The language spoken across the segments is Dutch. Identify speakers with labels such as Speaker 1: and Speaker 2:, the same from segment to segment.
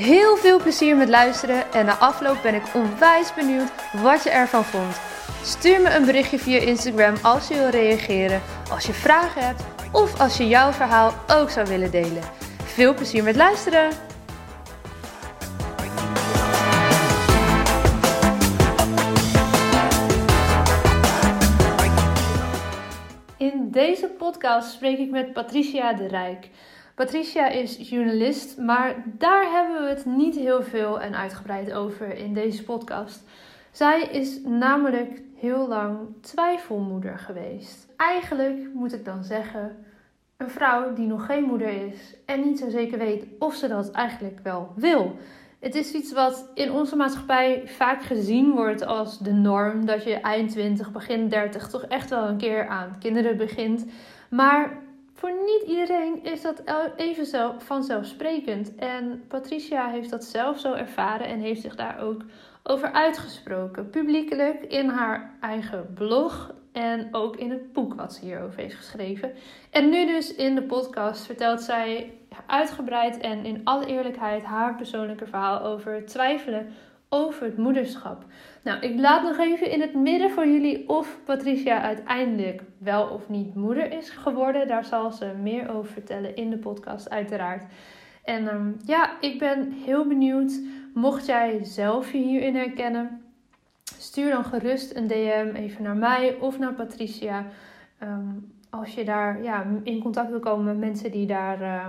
Speaker 1: Heel veel plezier met luisteren en na afloop ben ik onwijs benieuwd wat je ervan vond. Stuur me een berichtje via Instagram als je wil reageren, als je vragen hebt of als je jouw verhaal ook zou willen delen. Veel plezier met luisteren! In deze podcast spreek ik met Patricia de Rijk. Patricia is journalist, maar daar hebben we het niet heel veel en uitgebreid over in deze podcast. Zij is namelijk heel lang twijfelmoeder geweest. Eigenlijk moet ik dan zeggen, een vrouw die nog geen moeder is en niet zo zeker weet of ze dat eigenlijk wel wil. Het is iets wat in onze maatschappij vaak gezien wordt als de norm. Dat je eind 20, begin 30 toch echt wel een keer aan kinderen begint. Maar voor niet iedereen is dat even vanzelfsprekend. En Patricia heeft dat zelf zo ervaren en heeft zich daar ook over uitgesproken. Publiekelijk in haar eigen blog en ook in het boek wat ze hierover heeft geschreven. En nu dus in de podcast vertelt zij uitgebreid en in alle eerlijkheid haar persoonlijke verhaal over twijfelen over het moederschap. Nou, ik laat nog even in het midden voor jullie of Patricia uiteindelijk wel of niet moeder is geworden. Daar zal ze meer over vertellen in de podcast, uiteraard. En um, ja, ik ben heel benieuwd. Mocht jij zelf je hierin herkennen, stuur dan gerust een DM even naar mij of naar Patricia. Um, als je daar ja, in contact wil komen met mensen die daar uh,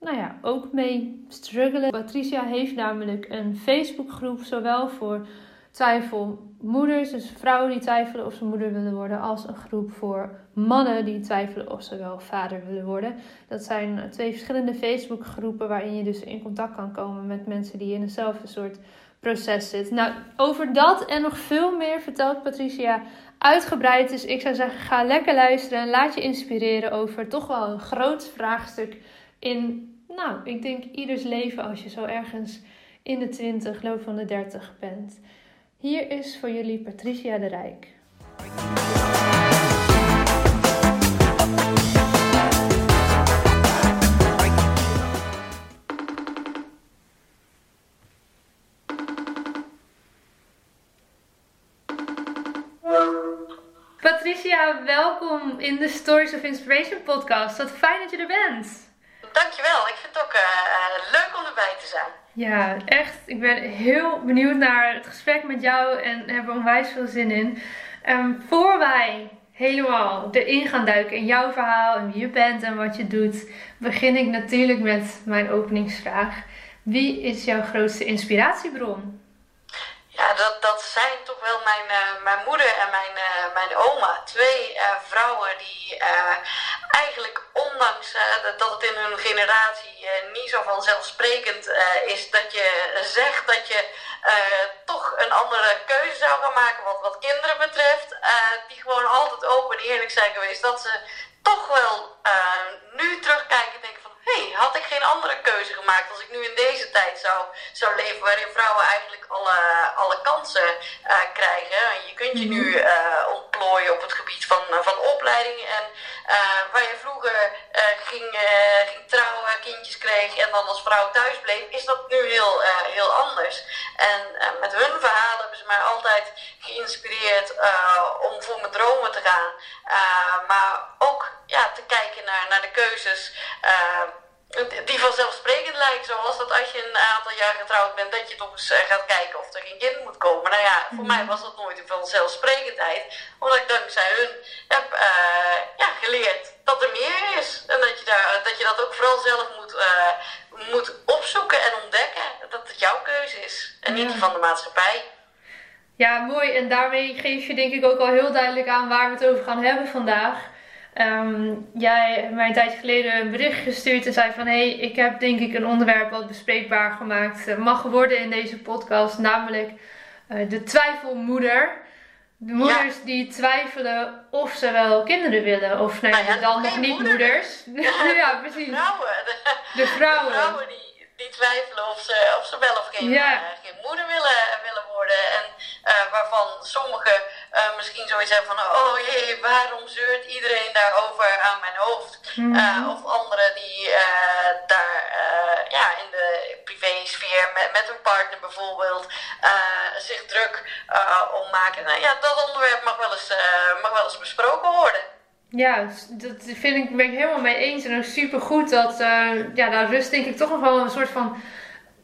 Speaker 1: nou ja, ook mee struggelen. Patricia heeft namelijk een Facebookgroep, zowel voor twijfelmoeders, dus vrouwen die twijfelen of ze moeder willen worden, als een groep voor mannen die twijfelen of ze wel vader willen worden. Dat zijn twee verschillende Facebookgroepen waarin je dus in contact kan komen met mensen die in hetzelfde soort proces zitten. Nou, over dat en nog veel meer vertelt Patricia uitgebreid. Dus ik zou zeggen, ga lekker luisteren en laat je inspireren over toch wel een groot vraagstuk in, nou, ik denk ieders leven als je zo ergens in de 20, loop van de 30 bent. Hier is voor jullie Patricia de Rijk. Patricia, welkom in de Stories of Inspiration podcast. Wat fijn dat je er bent.
Speaker 2: Dankjewel, ik vind het ook uh, leuk om erbij te zijn.
Speaker 1: Ja, echt. Ik ben heel benieuwd naar het gesprek met jou en heb er onwijs veel zin in. Um, voor wij helemaal erin gaan duiken in jouw verhaal en wie je bent en wat je doet, begin ik natuurlijk met mijn openingsvraag. Wie is jouw grootste inspiratiebron?
Speaker 2: Ja, dat, dat zijn toch wel mijn, uh, mijn moeder en mijn, uh, mijn oma. Twee uh, vrouwen die eigenlijk, ondanks dat het in hun generatie niet zo vanzelfsprekend is, dat je zegt dat je toch een andere keuze zou gaan maken wat, wat kinderen betreft, die gewoon altijd open en eerlijk zijn geweest, dat ze toch wel nu terugkijken en denken van hey, had ik geen andere keuze gemaakt als ik nu in deze tijd zou, zou leven waarin vrouwen eigenlijk alle, alle kansen uh, krijgen. Je kunt je nu uh, op het gebied van, van opleiding en uh, waar je vroeger ging, ging trouwen, kindjes kreeg en dan als vrouw thuis bleef, is dat nu heel, heel anders. En met hun verhalen hebben ze mij altijd geïnspireerd om voor mijn dromen te gaan. maar ook ja, te kijken naar, naar de keuzes die vanzelfsprekend lijkt. Zoals dat als je een aantal jaar getrouwd bent, dat je toch eens eh, gaat kijken of er geen kind moet komen. Nou ja, voor mhm. mij was dat nooit een vanzelfsprekendheid. Omdat ik dankzij hun heb uh, ja, geleerd dat er meer is. En dat je, daar, dat je dat ook vooral zelf moet, uh, moet opzoeken en ontdekken. Dat het jouw keuze is. En niet die van de maatschappij.
Speaker 1: Ja, mooi. En daarmee geef je denk ik ook al heel duidelijk aan waar we het over gaan hebben vandaag. Ehm, jij hebt mij een tijdje geleden een bericht gestuurd en zei van hé, hey, ik heb denk ik een onderwerp wat bespreekbaar gemaakt uh, mag worden in deze podcast, namelijk uh, de twijfelmoeder. De moeders ja. die twijfelen of ze wel kinderen willen, of nee, nou ja, dan nog niet moeders.
Speaker 2: ja, precies. De vrouwen.
Speaker 1: De, vrouwen.
Speaker 2: De vrouwen die die twijfelen of ze, of ze wel of geen, geen moeder willen, willen worden. En uh, waarvan sommigen uh, misschien zoiets hebben van: oh jee, waarom zeurt iedereen daarover aan mijn hoofd? Mm -hmm. of anderen die daar ja, in de privésfeer met, met hun partner bijvoorbeeld zich druk om maken. Nou ja, dat onderwerp mag wel eens, mag wel eens besproken worden.
Speaker 1: Ja, dat vind ik, ben ik helemaal mee eens. En ook super goed dat, uh, ja, daar rust denk ik toch nog wel een soort van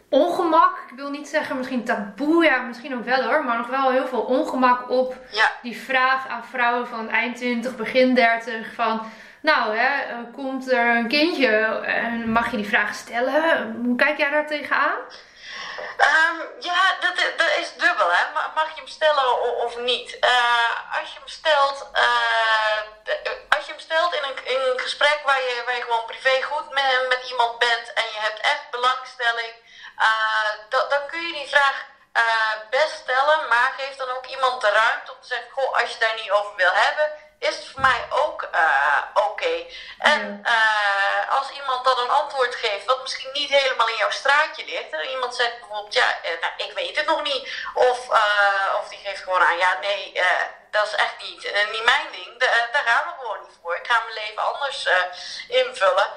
Speaker 1: ongemak. Ik wil niet zeggen misschien taboe, ja, misschien ook wel hoor. Maar nog wel heel veel ongemak op
Speaker 2: ja.
Speaker 1: die vraag aan vrouwen van eind 20, begin 30. Van, nou hè, eh, komt er een kindje en mag je die vraag stellen? Hoe kijk jij daar tegenaan?
Speaker 2: Um, ja, dat, dat is dubbel. Hè? Mag je hem stellen of, niet? Uh, als je hem stelt, uh, als je hem stelt in een, in een gesprek waar je, waar je gewoon privé goed met, met iemand bent en je hebt echt belangstelling, dan, dan kun je die vraag best stellen, maar geef dan ook iemand de ruimte om te zeggen: Goh, als je daar niet over wil hebben, is het voor mij ook uh, oké. Okay. En uh, als iemand dan een antwoord geeft wat misschien niet helemaal in jouw straatje ligt. En iemand zegt bijvoorbeeld, ja, uh, nou, ik weet het nog niet. Of, of die geeft gewoon aan, ja, nee, dat is echt niet, niet mijn ding. De, daar gaan we gewoon niet voor. Ik ga mijn leven anders invullen.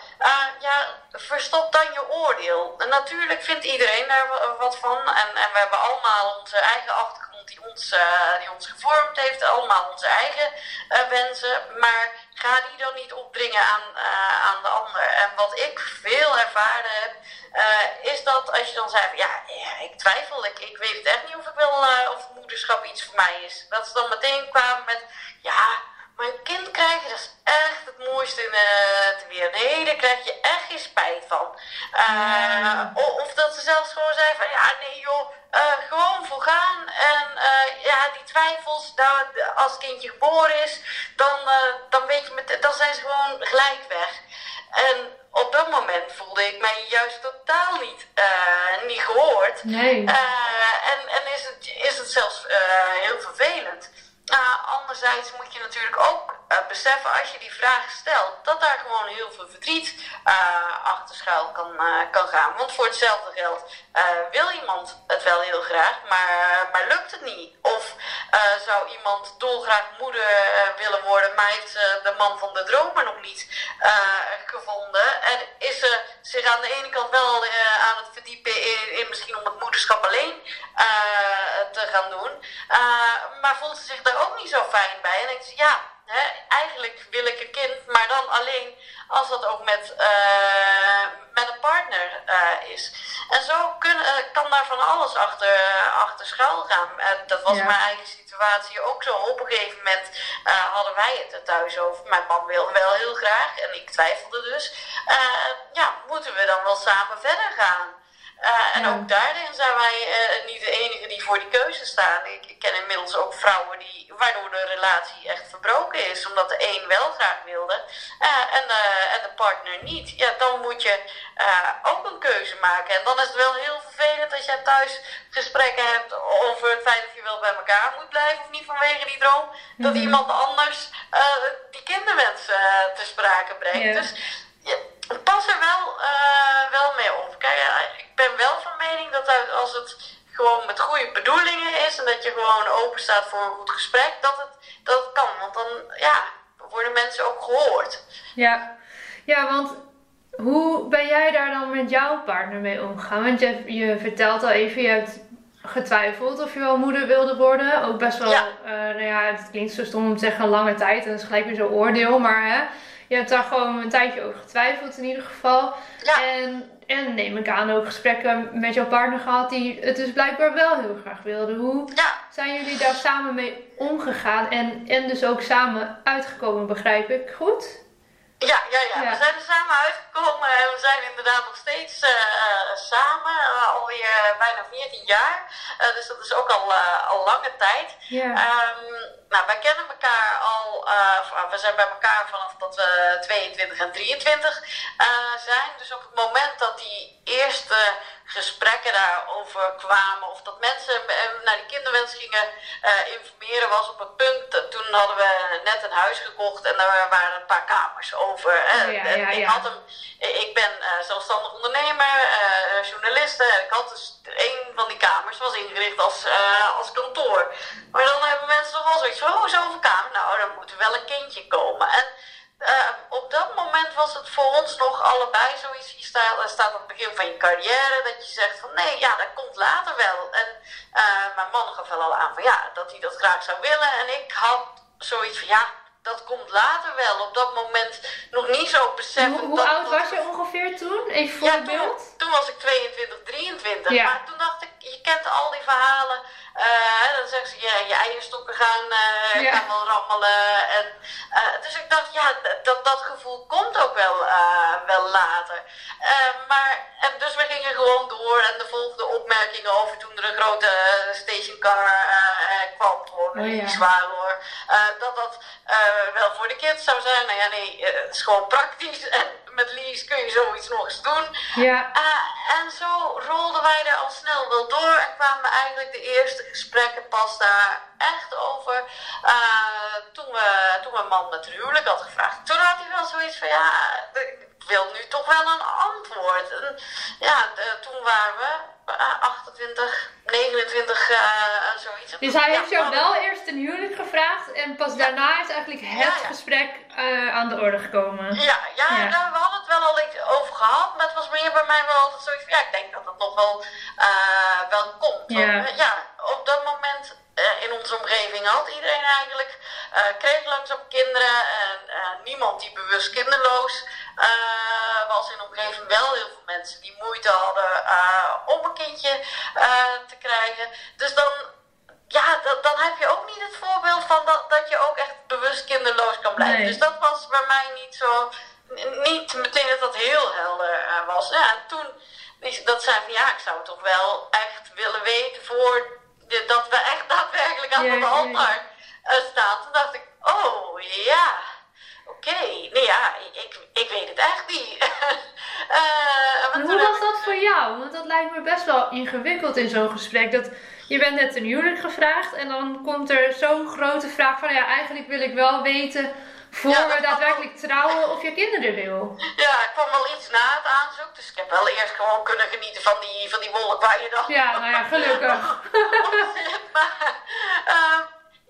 Speaker 2: ja, verstop dan je oordeel. En natuurlijk vindt iedereen daar wat van. En, en we hebben allemaal onze eigen achtergrond die ons, uh, die ons gevormd heeft, allemaal onze eigen uh, wensen. Maar ga die dan niet opdringen aan, uh, aan de ander. En wat ik veel ervaren heb, is dat als je dan zei: ja, ik twijfel, ik, ik weet echt niet of ik wil, of moederschap iets voor mij is. Dat ze dan meteen kwamen met: ja maar een kind krijgen, dat is echt het mooiste in uh, ter wereld. Nee, daar krijg je echt geen spijt van. Uh, of, of, dat ze zelfs gewoon zeiden van, ja, nee joh, uh, gewoon voor gaan. En ja, die twijfels, nou, als het kindje geboren is, dan, dan, weet je met, dan zijn ze gewoon gelijk weg. En op dat moment voelde ik mij juist totaal niet, niet gehoord.
Speaker 1: Nee.
Speaker 2: en en is, het, is het zelfs heel vervelend. Uh, anderzijds moet je natuurlijk ook uh, beseffen als je die vraag stelt, dat daar gewoon heel veel verdriet uh, achter schuil kan, kan gaan. Want voor hetzelfde geld wil iemand het wel heel graag, maar, maar lukt het niet. Of zou iemand dolgraag moeder willen worden, maar heeft de man van de dromen nog niet gevonden. En is ze zich aan de ene kant wel aan het verdiepen in, in, misschien om het moederschap alleen te gaan doen, maar voelt ze zich daar ook niet zo fijn bij. En denkt ze, ja, hè, eigenlijk wil ik een kind, maar dan alleen als dat ook met, uh, met een partner uh, is. En zo kun, uh, kan daar van alles achter, achter schuil gaan. dat was ja. mijn eigen situatie ook zo. Op een gegeven moment hadden wij het er thuis over. Mijn man wilde wel heel graag en ik twijfelde dus. ja, moeten we dan wel samen verder gaan? Uh, en ook daarin zijn wij uh, niet de enige die voor die keuze staan. Ik, ik, ken inmiddels ook vrouwen die, waardoor de relatie echt verbroken is, omdat de een wel graag wilde uh, en, en de partner niet. Ja, dan moet je ook een keuze maken. En dan is het wel heel vervelend als je thuis gesprekken hebt over het feit of je wel bij elkaar moet blijven of niet vanwege die droom. Mm -hmm. Dat iemand anders die kinderwens te sprake brengt. Yeah. Dus pas er wel, uh, wel mee op. Kijk, ik ben wel van mening dat als het gewoon met goede bedoelingen is en dat je gewoon open staat voor een goed gesprek, dat het, dat het kan. Want dan ja, worden mensen ook gehoord.
Speaker 1: Ja, ja want hoe ben jij daar dan met jouw partner mee omgegaan? Want je, je vertelt al even, je hebt getwijfeld of je wel moeder wilde worden. Ook best wel, ja. Uh, nou ja, het klinkt zo stom om te zeggen een lange tijd en dat is gelijk weer zo'n oordeel, maar hè je hebt daar gewoon een tijdje over getwijfeld in ieder geval.
Speaker 2: Ja.
Speaker 1: En, en neem ik aan ook gesprekken met jouw partner gehad die het dus blijkbaar wel heel graag wilde. Hoe
Speaker 2: ja.
Speaker 1: zijn jullie daar samen mee omgegaan en, en dus ook samen uitgekomen, begrijp ik goed?
Speaker 2: Ja, ja, ja, we zijn er samen uitgekomen en we zijn inderdaad nog steeds uh, samen, uh, alweer bijna 14 jaar. Dus dat is ook al, al lange tijd. Yeah. Um, nou, wij kennen elkaar al, we zijn bij elkaar vanaf dat we 22 en 23 zijn. Dus op het moment dat die eerste gesprekken daarover kwamen. Of dat mensen naar die kinderwens gingen uh, informeren was op het punt. Toen hadden we net een huis gekocht en daar waren een paar kamers over. Oh, ja, ja, ik, had hem, ik ben uh, zelfstandig ondernemer, uh, journalist. En ik had dus een van die kamers was ingericht als, als kantoor. Maar dan hebben mensen nog wel zoiets van, oh, zoveel kamer. Nou, dan moet er wel een kindje komen. En uh, op dat moment was het voor ons nog allebei zoiets. Je staat, staat aan het begin van je carrière dat je zegt van nee, ja, dat komt later wel. En uh, mijn man gaf wel al aan van ja, dat hij dat graag zou willen. En ik had zoiets van ja, dat komt later wel. Op dat moment nog niet zo beseffen.
Speaker 1: Hoe, hoe oud was je ongeveer toen? Even voor ja,
Speaker 2: beeld. Toen, toen, was ik 22, 23. Ja. Maar toen dacht ik, je kent al die verhalen. Uh, dan zeggen ze, ja, je eierstokken gaan, uh, ja. gaan wel rammelen. En, uh, dus ik dacht, ja, dat, dat gevoel komt ook wel, wel later. maar, en dus we gingen gewoon door en de volgende opmerkingen over toen er een grote stationcar kwam. Voor oh, ja. zwaar hoor. dat dat wel voor de kids zou zijn. Nou ja, nee, het is gewoon praktisch. En met Lies kun je zoiets nog eens doen. Ja. en zo rolden wij er al snel wel door en kwamen eigenlijk de eerste gesprekken pas daar echt over. Uh, toen, we, toen mijn man met het huwelijk had gevraagd. Toen had hij wel zoiets van ja, ik wil nu toch wel een antwoord. En ja, toen waren we 28, 29, uh, zoiets.
Speaker 1: Dus hij heeft jou wel eerst een huwelijk gevraagd en pas daarna is eigenlijk het gesprek uh, aan de orde gekomen.
Speaker 2: Ja, ja, we hadden het wel al over gehad, maar het was meer bij mij wel altijd zoiets van ja, ik denk dat het nog wel, uh, wel komt. Ja. Want, ja, op dat moment in onze omgeving had iedereen eigenlijk, kreeg langzaam kinderen en niemand die bewust kinderloos was in de omgeving. Wel heel veel mensen die moeite hadden om een kindje te krijgen. Dus dan, ja, dat, dan heb je ook niet het voorbeeld van dat, dat je ook echt bewust kinderloos kan blijven. Dus dat was bij mij niet zo, niet meteen dat dat heel helder was. Ja, en toen, dat zei van ja, ik zou toch wel echt willen weten voor dat we echt daadwerkelijk aan het altaar uh, staan. Toen dacht ik, oh ja, oké. Okay. Nee ja, ik, ik weet het echt niet.
Speaker 1: uh, hoe was dat voor jou? Want dat lijkt me best wel ingewikkeld in zo'n gesprek. Dat, je bent net een huwelijk gevraagd en dan komt er zo'n grote vraag van ja, eigenlijk wil ik wel weten voor ja, we daadwerkelijk trouwen of je kinderen wil.
Speaker 2: Ja, ik kwam wel iets na het aanzoek, dus ik heb wel eerst gewoon kunnen genieten van die, van die wolk waar je dan.
Speaker 1: Ja, nou ja, gelukkig.
Speaker 2: maar, uh,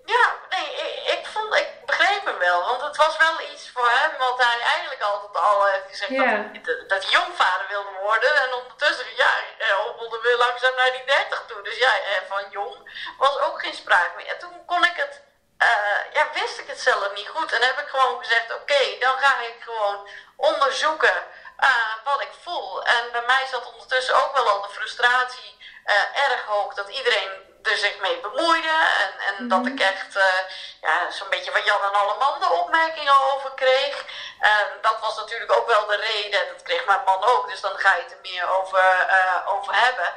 Speaker 2: ja, nee, ik, ik, vond, ik begreep hem wel, want het was wel iets voor hem wat hij eigenlijk altijd al heeft gezegd dat, dat hij jongvader wilde worden. En ondertussen, ja, hobbelden we langzaam naar die 30 toe. Dus ja, van jong was ook geen sprake meer. En toen kon ik het uh, ja, wist ik het zelf niet goed. En heb ik gewoon gezegd, oké, dan ga ik gewoon onderzoeken uh, wat ik voel. En bij mij zat ondertussen ook wel al de frustratie uh, erg hoog dat iedereen er zich mee bemoeide. En, en dat mhm. ik echt ja, zo'n beetje van Jan en Alleman de opmerkingen over kreeg. En dat was natuurlijk ook wel de reden, dat kreeg mijn man ook, dus dan ga je het er meer over, over hebben.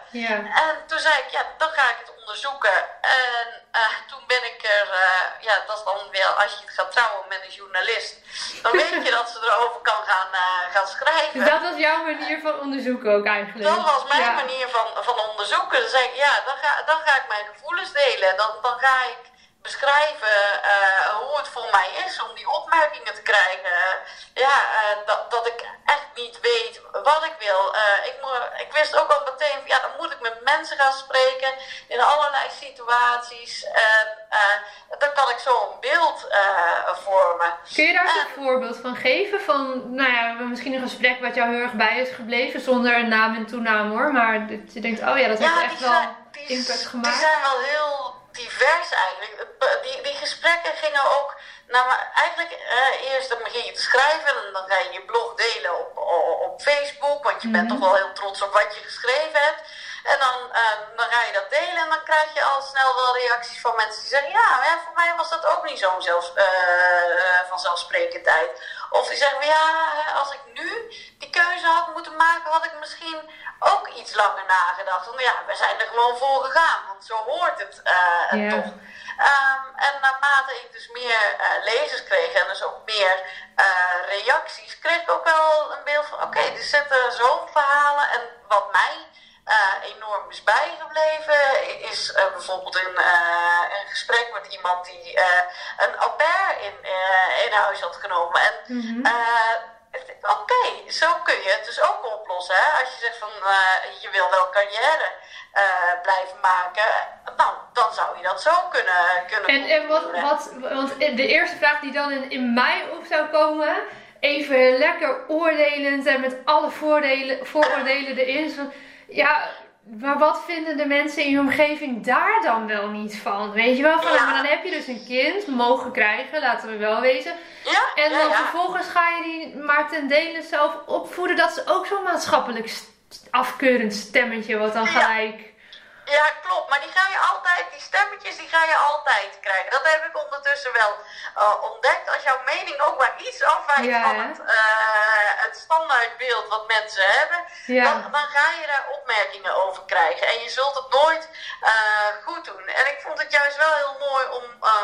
Speaker 2: En toen zei ik, ja, dan ga ik het onderzoeken. En uh, toen ben ik er, uh, ja, dat is dan weer als je het gaat trouwen met een journalist, dan weet je dat ze erover kan gaan, uh, gaan schrijven.
Speaker 1: Dat was jouw manier van onderzoeken ook eigenlijk?
Speaker 2: Dat was mijn manier van, van onderzoeken. Dan zei ik, ja, dan ga, dan ga ik mijn gevoelens delen. Dan, dan ga ik beschrijven uh, hoe het voor mij is om die opmerkingen te krijgen. ja, uh, dat, dat ik echt niet weet wat ik wil. Uh, ik, ik wist ook al meteen, ja, dan moet ik met mensen gaan spreken in allerlei situaties. En dan kan ik zo een beeld vormen.
Speaker 1: Kun je daar een voorbeeld van geven? Van, nou ja, misschien een gesprek wat jou heel erg bij is gebleven, zonder een naam en toenaam hoor. Maar dat je denkt, oh ja, dat heeft echt wel impact gemaakt.
Speaker 2: Die zijn wel heel divers eigenlijk. Die, die gesprekken gingen ook. Nou, maar eigenlijk eh, eerst dan begin je te schrijven en dan ga je je blog delen op, op, Facebook, want je bent mhm. toch wel heel trots op wat je geschreven hebt. En dan, uh, dan ga je dat delen en dan krijg je al snel wel reacties van mensen die zeggen: Ja, hè, voor mij was dat ook niet zo'n zelfs, uh, vanzelfsprekendheid. Of die zeggen: Ja, als ik nu die keuze had moeten maken, had ik misschien ook iets langer nagedacht. Want ja, we zijn er gewoon voor gegaan, want zo hoort het uh, toch. Um, en naarmate ik dus meer lezers kreeg en dus ook meer reacties, kreeg ik ook wel een beeld van: oké, okay, er zitten zoveel verhalen. En wat mij uh, enorm is bijgebleven, is bijvoorbeeld een, een gesprek met iemand die een au pair in, in huis had genomen. En mm -hmm. Oké, okay, zo kun je het dus ook oplossen. Hè? Als je zegt van je wil wel carrière blijven maken, nou, dan zou je dat zo kunnen, kunnen
Speaker 1: En, en wat, wat, want de eerste vraag die dan in, in mij op zou komen, even lekker oordelend en met alle voordelen, vooroordelen erin. Van, ja, maar wat vinden de mensen in je omgeving daar dan wel niet van? Weet je wel, van, ja. maar dan heb je dus een kind mogen krijgen, laten we wel wezen.
Speaker 2: Ja,
Speaker 1: en dan
Speaker 2: ja,
Speaker 1: vervolgens ga je die maar ten dele zelf opvoeden. Dat is ook zo'n maatschappelijk afkeurend stemmetje wat dan gelijk
Speaker 2: ja, klopt. Maar die ga je altijd, die stemmetjes, die ga je altijd krijgen. Dat heb ik ondertussen wel uh, ontdekt. Als jouw mening ook maar iets afwijkt ja, van het, uh, het standaardbeeld wat mensen hebben, ja. dan, dan, ga je daar opmerkingen over krijgen. En je zult het nooit uh, goed doen. En ik vond het juist wel heel mooi om,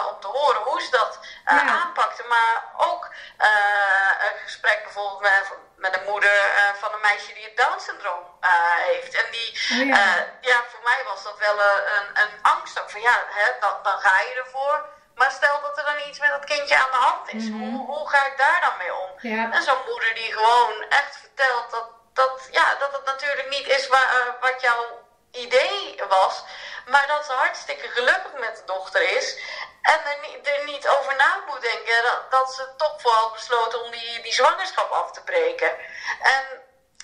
Speaker 2: om te horen hoe ze dat ja. aanpakten. Maar ook een gesprek bijvoorbeeld met met een moeder uh, van een meisje die het Down-syndroom uh, heeft. En die, oh, ja. Uh, ja. voor mij was dat wel een, een angst. Van ja, hè, dan, dan ga je ervoor. Maar stel dat er dan iets met dat kindje aan de hand is. Mm -hmm. hoe, hoe ga ik daar dan mee om?
Speaker 1: Ja.
Speaker 2: En zo'n moeder die gewoon echt vertelt dat, dat, ja, dat het natuurlijk niet is waar, wat jouw idee was. Maar dat ze hartstikke gelukkig met de dochter is. En er niet, er over na moet denken dat, dat ze toch voor had besloten om die, die zwangerschap af te breken. En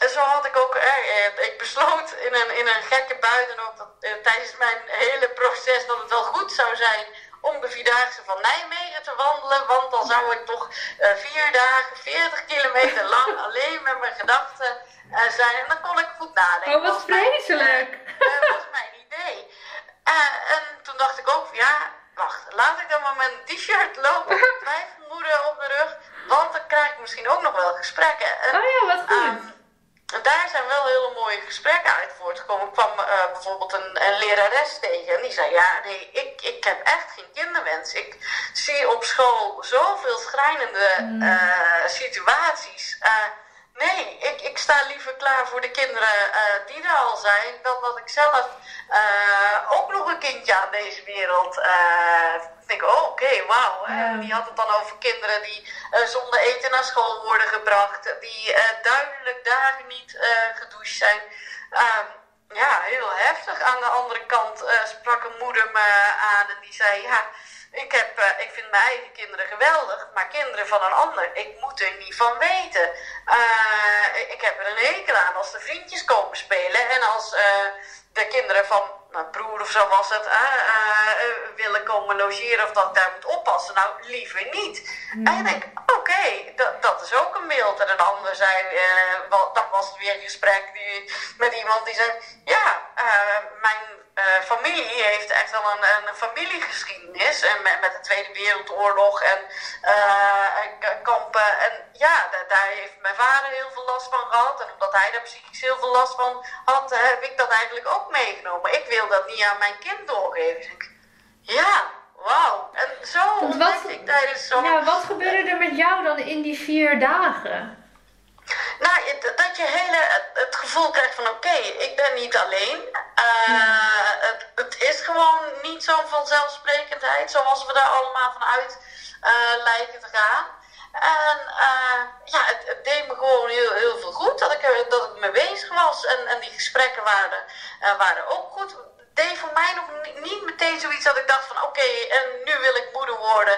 Speaker 2: zo had ik ook, eh, ik besloot in een, in een gekke buiten ook dat, eh, tijdens mijn hele proces dat het wel goed zou zijn om de Vierdaagse van Nijmegen te wandelen. Want dan zou ik toch uh, vier dagen, 40 kilometer lang alleen met mijn gedachten uh, zijn. En dan kon ik goed nadenken.
Speaker 1: Oh, wat vreselijk!
Speaker 2: Dat was mijn idee. en toen dacht ik ook, ja, wacht, laat ik dan maar met een t-shirt lopen, twijfelmoeder op de rug, want dan krijg ik misschien ook nog wel gesprekken.
Speaker 1: En, oh ja, wat goed.
Speaker 2: Daar zijn wel hele mooie gesprekken uit voortgekomen. Ik kwam uh, bijvoorbeeld een, een, lerares tegen en die zei: Ja, nee, ik, ik heb echt geen kinderwens. Ik zie op school zoveel schrijnende mm. uh, situaties. Uh, Nee, ik, ik sta liever klaar voor de kinderen die er al zijn, dan dat ik zelf uh, ook nog een kindje aan deze wereld uh, denk. Oh, oké, okay, wauw. Ja. Die had het dan over kinderen die zonder eten naar school worden gebracht, die duidelijk dagen niet gedoucht zijn. Ehm, ja, heel heftig. Aan de andere kant sprak een moeder me aan en die zei: Ja ik, heb, uh, ik vind mijn eigen kinderen geweldig, maar kinderen van een ander, ik moet er niet van weten. Uh, ik heb er een hekel aan als de vriendjes komen spelen en als uh, de kinderen van mijn broer of zo was het, willen komen logeren of dat ik daar moet oppassen. Nou, liever niet. Mm. En ik denk, okay, dat, is ook een beeld. En een ander zei, dan was het weer een gesprek die, met iemand die zei, ja, mijn uh, familie heeft echt wel een, een familiegeschiedenis. En met, met, de Tweede Wereldoorlog en uh, kampen. En ja, daar heeft mijn vader heel veel last van gehad. En omdat hij daar psychisch heel veel last van had, heb ik dat eigenlijk ook meegenomen. Ik wil dat niet aan mijn kind doorgeven. Dus ja, wauw. En zo ontdekte ik tijdens zo'n...
Speaker 1: Ja, wat gebeurde er met jou dan in die vier dagen?
Speaker 2: Nou, dat je hele, het gevoel krijgt van oké, okay, ik ben niet alleen. Uh, het, het, is gewoon niet zo'n vanzelfsprekendheid zoals we daar allemaal van uit uh, lijken te gaan. En uh, ja, het, het, deed me gewoon heel, heel veel goed dat ik, dat ik me bezig was. En, en die gesprekken waren, waren ook goed deed voor mij nog niet meteen zoiets dat ik dacht van oké, en nu wil ik moeder worden.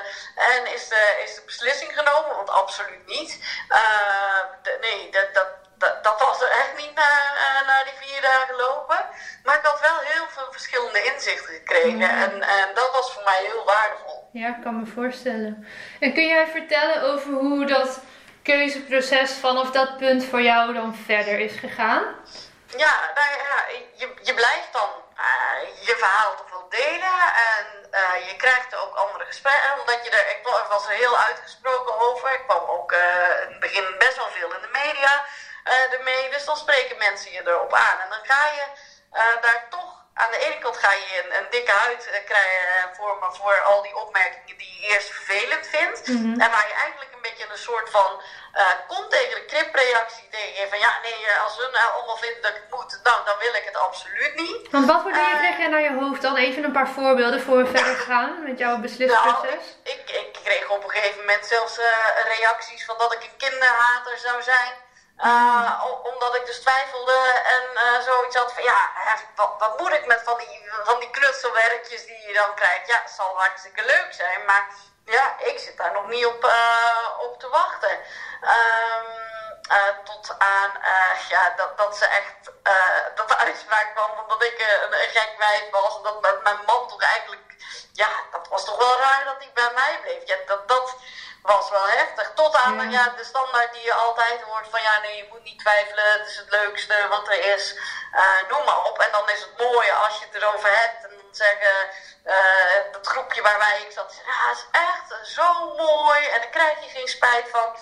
Speaker 2: En is de, is de beslissing genomen? Want absoluut niet. Uh, de, nee, dat, dat, dat, dat, was er echt niet na, uh, na die vier dagen lopen. Maar ik had wel heel veel verschillende inzichten gekregen. En, en dat was voor mij heel waardevol.
Speaker 1: Ja, ik kan me voorstellen. En kun jij vertellen over hoe dat keuzeproces vanaf dat punt voor jou dan verder is gegaan?
Speaker 2: ja, nou ja, je, je blijft dan uh, je verhaal toch wel delen. En uh, je krijgt ook andere gesprekken. Omdat je er, ik was er heel uitgesproken over. Ik kwam ook uh, in het begin best wel veel in de media ermee. Dus dan spreken mensen je erop aan. En dan ga je daar toch aan de ene kant ga je een, een dikke huid uh, krijgen voor, voor al die opmerkingen die je eerst vervelend vindt. Mhm. En waar je eigenlijk een beetje een soort van uh, komt tegen een kripreactie tegen. Van ja, nee, eh, als hun nou allemaal vinden dat ik het moet, nou, dan wil ik het absoluut niet.
Speaker 1: Want wat voor dingen krijg jij naar je hoofd dan? Even een paar voorbeelden voor we verder gaan met jouw beslisproces.
Speaker 2: Nou, ik, ik, ik, kreeg op een gegeven moment zelfs reacties van dat ik een kinderhater zou zijn. Uh, omdat ik dus twijfelde en uh, zoiets had van ja, wat, moet ik met van die, van die knutselwerkjes die je dan krijgt? Ja, het zal hartstikke leuk zijn, maar ja, ik zit daar nog niet op, uh, op te wachten. Um, tot aan ja, dat, dat ze echt, dat de uitspraak kwam dat ik een, een gek wijf was. Dat met mijn man toch eigenlijk, ja, dat was toch wel raar dat hij bij mij bleef. Ja, dat, dat, was wel heftig. Tot aan ja. ja. de standaard die je altijd hoort van ja, nee, je moet niet twijfelen, het is het leukste wat er is. Uh, noem maar op. En dan is het mooie als je het erover hebt en dan zeggen uh, dat groepje waarbij ik zat, ja, het is echt zo mooi en daar krijg je geen spijt van.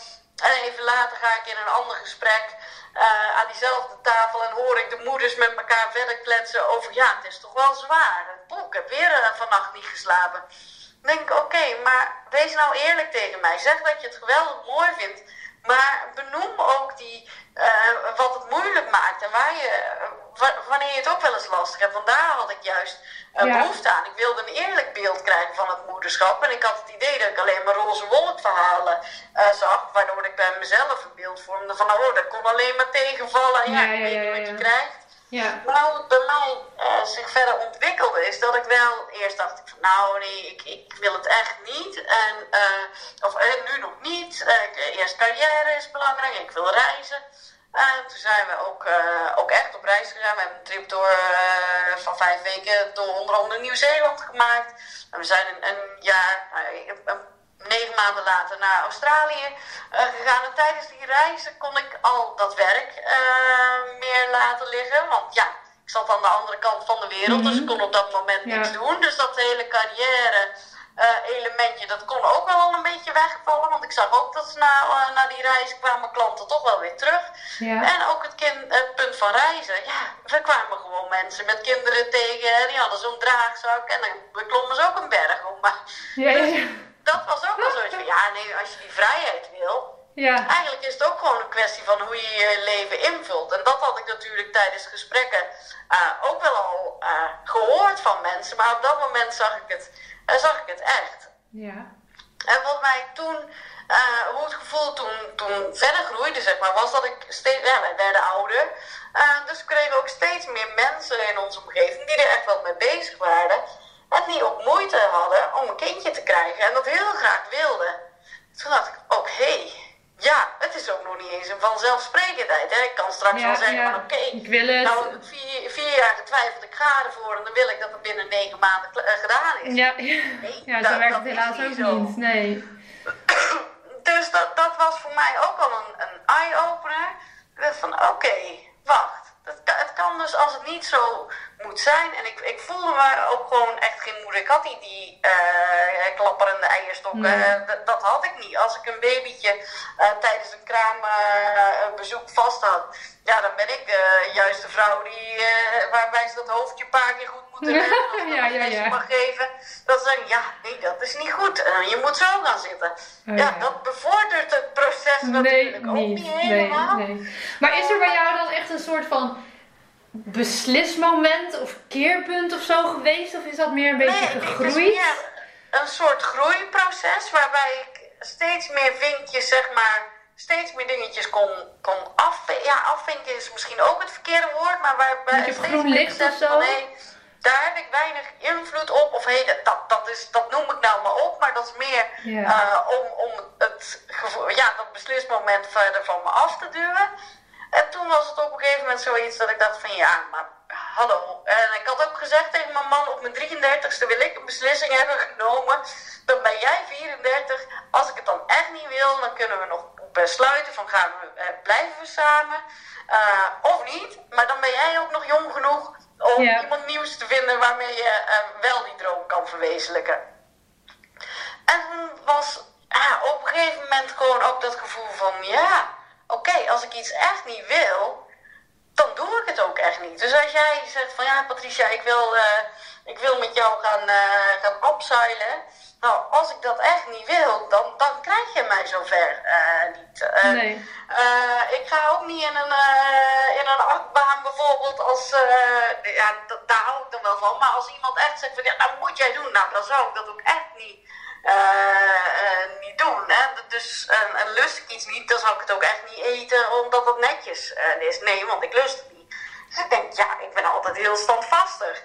Speaker 2: En even later ga ik in een ander gesprek uh, aan diezelfde tafel en hoor ik de moeders met elkaar verder kletsen over ja, het is toch wel zwaar. ik heb weer vannacht niet geslapen denk ik, oké, maar wees nou eerlijk tegen mij. Zeg dat je het geweldig mooi vindt. Maar benoem ook die, uh, wat het moeilijk maakt en waar je, uh, wanneer je het ook wel eens lastig hebt. Want daar had ik juist uh, ja. behoefte aan. Ik wilde een eerlijk beeld krijgen van het moederschap. En ik had het idee dat ik alleen maar roze wolkverhalen zag. Waardoor ik bij mezelf een beeld vormde van, oh, dat kon alleen maar tegenvallen. En ja, ja, ja, ik weet niet wat je krijgt. Ja. Maar hoe het bij mij uh, zich verder ontwikkelde, is dat ik wel eerst dacht ik van nou nee, ik, ik wil het echt niet. En, uh, of uh, nu nog niet. eerst carrière is belangrijk, ik wil reizen. En toen zijn we ook, ook echt op reis gegaan. We hebben een trip door, van vijf weken door onder andere Nieuw-Zeeland gemaakt. En we zijn een, een jaar, een negen maanden later naar Australië uh, gegaan. En tijdens die reizen kon ik al dat werk uh, meer laten liggen. Want ja, ik zat aan de andere kant van de wereld, mm -hmm. dus ik kon op dat moment ja. niks doen. Dus dat hele carrière. Uh, elementje, dat kon ook wel al een beetje wegvallen. Want ik zag ook dat ze na, na die reizen kwamen klanten toch wel weer terug. Ja. En ook het, kind, het punt van reizen. Ja, er kwamen gewoon mensen met kinderen tegen. Die hadden zo'n draagzak. En dan klommen ze ook een berg op. Maar, ja, ja. dat was ook wel zoiets van, ja nee, als je die vrijheid wil, ja. Eigenlijk is het ook gewoon een kwestie van hoe je je leven invult. En dat had ik natuurlijk tijdens gesprekken uh, ook wel al uh, gehoord van mensen. Maar op dat moment zag ik het, uh, zag ik het echt. Ja. En wat mij toen, hoe het gevoel toen, toen verder groeide, zeg maar, was dat ik steeds, ja, wij werden ouder. dus we kregen ook steeds meer mensen in onze omgeving die er echt wel mee bezig waren en die ook moeite hadden om een kindje te krijgen en dat heel graag wilden. Toen dacht ik, oké, okay, ja, het is ook nog niet eens een vanzelfsprekendheid. Hè? Ik kan straks ja, wel zeggen ja, van oké, okay, nou vier, vier jaar getwijfeld, ik ga ervoor en dan wil ik dat het binnen negen maanden uh, gedaan is.
Speaker 1: Ja, nee, ja dat, zo werkt het helaas ook zo. niet. Nee.
Speaker 2: dus dat, dat was voor mij ook al een, een eye-opener. Van oké, okay, wacht het, het, kan dus als het niet zo moet zijn. En ik, ik voelde me ook gewoon echt geen moeder. Ik had niet die uh, klapperende eierstokken. Nee. dat, dat, had ik niet. Als ik een babytje uh, tijdens een kraambezoek vast had. Ja, dan ben ik de juiste vrouw die, waarbij ze dat hoofdje een paar keer goed moeten hebben. ja, ja, ja. mag geven. Dat ze zeggen, ja, nee, dat is niet goed. je moet zo gaan zitten. Oh, ja, dat bevordert het proces natuurlijk ook niet helemaal. Nee, nee.
Speaker 1: Maar is er bij jou dan echt een soort van beslismoment of keerpunt of zo geweest? Of is dat meer een beetje nee, gegroeid? Het is meer
Speaker 2: een soort groeiproces waarbij ik steeds meer vinkjes, zeg maar, steeds meer dingetjes kon, kon afvinken. Ja, afvinken is misschien ook het verkeerde woord, maar waarbij
Speaker 1: je steeds meer of zo? Van, hey,
Speaker 2: daar heb ik weinig invloed op. Of hey, dat, dat, is, dat noem ik nou maar op, maar dat is meer uh, om, om het, ja, dat beslismoment verder van me af te duwen. En toen was het op een gegeven moment zoiets dat ik dacht van ja, maar hallo. En ik had ook gezegd tegen mijn man, op mijn 33ste wil ik een beslissing hebben genomen. Dan ben jij 34. Als ik het dan echt niet wil, dan kunnen we nog besluiten van gaan we, uh, blijven we samen uh, of niet. Maar dan ben jij ook nog jong genoeg om iemand nieuws te vinden waarmee je uh, wel die droom kan verwezenlijken. En toen was op een gegeven moment gewoon ook dat gevoel van ja, oké, als ik iets echt niet wil, dan doe ik het ook echt niet. Dus als jij zegt van ja, Patricia, ik wil, uh, ik wil met jou gaan, uh, gaan opzeilen. Nou, als ik dat echt niet wil, dan, dan krijg je mij zover uh, niet.
Speaker 1: nee.
Speaker 2: ik ga ook niet in een, in een achtbaan bijvoorbeeld als... ja, daar hou ik dan wel van. Maar als iemand echt zegt van ja, dat moet jij doen. Nou, dan zou ik dat ook echt niet niet doen. Hè? Dus en lust ik iets niet, dan zou ik het ook echt niet eten omdat het netjes is. Nee, want ik lust het niet. Dus ik denk, ja, ik ben altijd heel standvastig.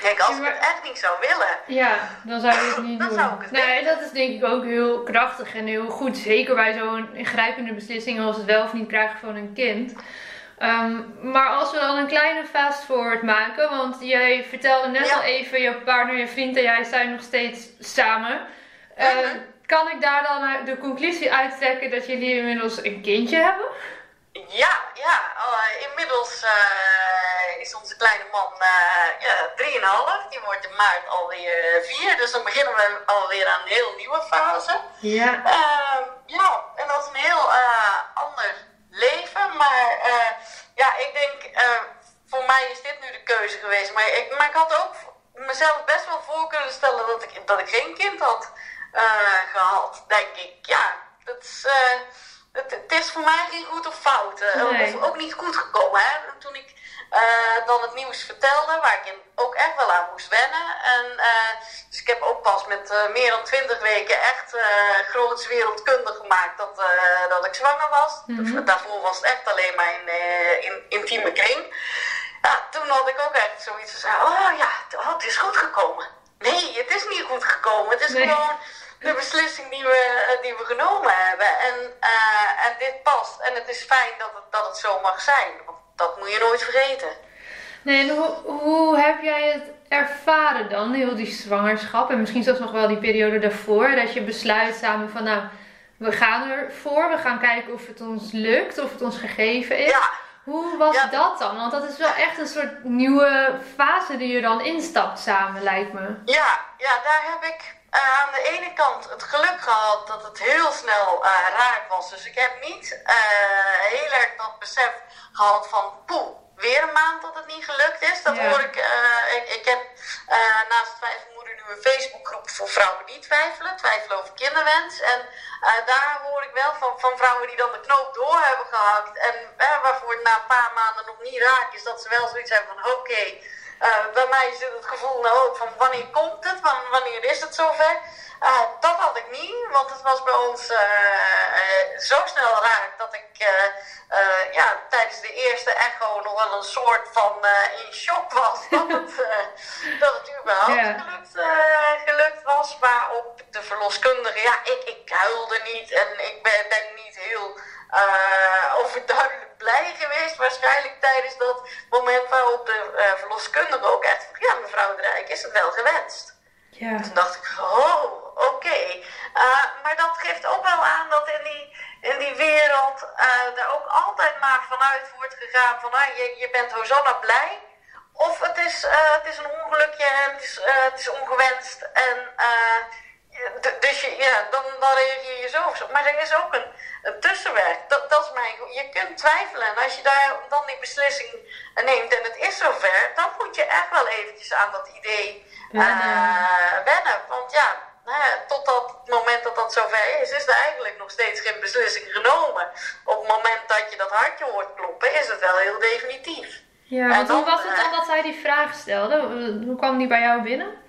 Speaker 2: Kijk, als ik het echt niet zou willen,
Speaker 1: ja, dan zou je het niet
Speaker 2: dan
Speaker 1: doen.
Speaker 2: Zou ik het
Speaker 1: nee, dat is denk ik ook heel krachtig en heel goed. Zeker bij zo'n ingrijpende beslissing als het wel of niet krijgen van een kind. Um, maar als we dan een kleine fast forward maken, want jij vertelde net al even, je partner, je vriend en jij zijn nog steeds samen. Uh, kan ik daar dan de conclusie uittrekken dat jullie inmiddels een kindje hebben?
Speaker 2: Ja, ja. Uh, inmiddels uh, is onze kleine man uh, ja, 3,5. Die wordt in maart alweer 4. Dus dan beginnen we alweer aan een heel nieuwe fase.
Speaker 1: Ja.
Speaker 2: Ehm, ja, en dat is een heel ander leven. Maar uh, ja, ik denk, uh, voor mij is dit nu de keuze geweest. Maar ik, maar ik had ook mezelf best wel voor kunnen stellen dat ik, dat ik geen kind had uh, gehad. Denk ik, ja, dat is, het, het, is voor mij geen goed of fout. Nee. Of ook niet goed gekomen. Hè? Toen ik uh, dan het nieuws vertelde, waar ik ook echt wel aan moest wennen. En, uh, dus ik heb ook pas met uh, meer dan twintig weken echt groots wereldkundig gemaakt dat, dat ik zwanger was. Mm -hmm. Daarvoor was het echt alleen maar in, in intieme kring. Ja, toen had ik ook echt zoiets van, oh ja, oh, het is goed gekomen. Nee, het is niet goed gekomen. Het is nee. gewoon de beslissing die we, die we genomen hebben. En, en dit past. En het is fijn dat het, dat het zo mag zijn dat moet je nooit vergeten.
Speaker 1: Nee, en hoe, hoe heb jij het ervaren dan, heel die zwangerschap? En misschien zelfs nog wel die periode daarvoor, dat je besluit samen van nou, we gaan ervoor, we gaan kijken of het ons lukt, of het ons gegeven is.
Speaker 2: Ja.
Speaker 1: Hoe was dat dan? Want dat is wel echt een soort nieuwe fase die je dan instapt samen, lijkt me.
Speaker 2: Ja, ja daar heb ik uh, aan de ene kant het geluk gehad dat het heel snel uh, raak was. Dus ik heb niet uh, heel erg dat besef gehad van poeh, weer een maand dat het niet gelukt is. Dat hoor ik, ik. Ik heb naast Twijfelmoeder nu een Facebookgroep voor vrouwen die twijfelen. Twijfelen over kinderwens. En daar hoor ik wel van, van vrouwen die dan de knoop door hebben gehakt. En waarvoor het na een paar maanden nog niet raak is. Dat ze wel zoiets hebben van oké. Okay, uh, bij mij zit het gevoel nou ook van wanneer komt het, van, wanneer is het zover. Uh, dat had ik niet, want het was bij ons uh, zo snel raak dat ik ja, tijdens de eerste echo nog wel een soort van in shock was dat het, dat het überhaupt yeah. gelukt, gelukt was. Maar op de verloskundige, ja, ik, ik huilde niet en ik ben, ben niet heel overduidelijk blij geweest, waarschijnlijk tijdens dat moment waarop de uh, verloskundige ook echt ja mevrouw de Rijk, is het wel gewenst?
Speaker 1: Ja.
Speaker 2: Toen dacht ik, oh, oké. Okay. Uh, maar dat geeft ook wel aan dat in die, in die wereld uh, er ook altijd maar vanuit wordt gegaan van, ah, je, je bent Hosanna blij. Of het is, het is een ongelukje en het is, het is ongewenst en dus je, ja, dan, dan reageer je zo. Maar er is ook een, een tussenweg. Dat, dat is mijn, je kunt twijfelen. En als je daar dan die beslissing neemt en het is zover, dan moet je echt wel eventjes aan dat idee uh, wennen. Want ja, tot dat moment dat dat zover is, is er eigenlijk nog steeds geen beslissing genomen. Op het moment dat je dat hartje hoort kloppen, is het wel heel definitief.
Speaker 1: Ja, want hoe was het dan dat zij die vraag stelde? Hoe kwam die bij jou binnen?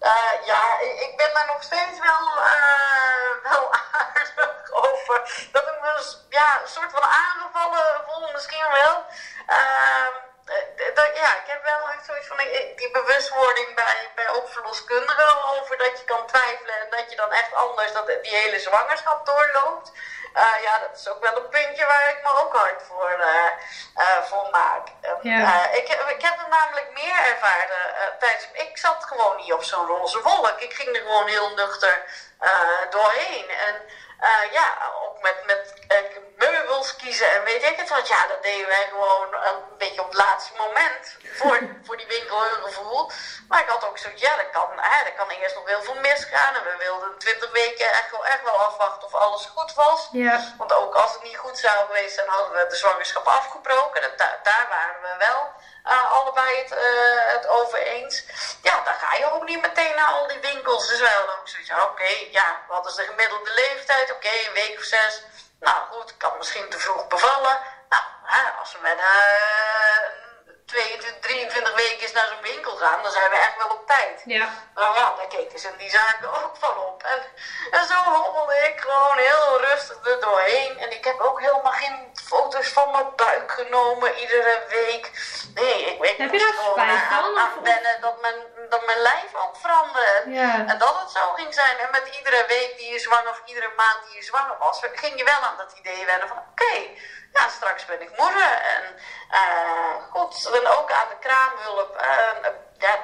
Speaker 2: Uh, ja, ik ben daar nog steeds wel, uh, wel aardig over. Dat ik me ja, een soort van aangevallen voel, misschien wel. Uh, ja, ik heb wel echt zoiets van die bewustwording bij, bij ook verloskundigen over dat je kan twijfelen en dat je dan echt anders dat die hele zwangerschap doorloopt. Uh, ja, dat is ook wel een puntje waar ik me ook hard voor, uh, uh, voor maak. Ja. ik, ik heb het namelijk meer ervaren tijdens. Ik zat gewoon niet op zo'n roze wolk. Ik ging er gewoon heel nuchter doorheen. En ja, ook met, met meubels kiezen en weet ik het wat. Ja, dat deden wij gewoon een beetje op het laatste moment voor, voor die winkel hun gevoel. Maar ik had ook zoiets, ja, dat kan, hè, dat kan eerst nog heel veel misgaan. En we wilden 20 weken echt wel, echt wel afwachten of alles goed was. Ja. Want ook als het niet goed zou geweest zijn, hadden we de zwangerschap afgebroken. Dat, daar waren we wel uh, allebei het, uh, het over eens. Ja, dan ga je ook niet meteen naar al die winkels. Dus wel ook zoiets, oké, ja, wat is de gemiddelde leeftijd? Oké, een week of zes. Nou goed, kan misschien te vroeg bevallen. Nou, hè, als we met uh, 22, 23 weken naar zo'n winkel gaan, dan zijn we echt wel op tijd. Ja. Nou ja, daar keken ze die zaken ook van op. En, en zo hobbelde ik gewoon heel rustig er doorheen. En ik heb ook helemaal geen foto's van mijn buik genomen iedere week. Nee, ik, weet
Speaker 1: heb je daar spijt van?
Speaker 2: Aan, wennen dat mijn, dat mijn lijf ook veranderde. Ja. En dat het zo ging zijn. En met iedere week die je zwanger of iedere maand die je zwanger was, ging je wel aan dat idee wennen van oké ja, straks ben ik moeder. En uh, goed, en ook aan de kraamhulp. Uh, ja,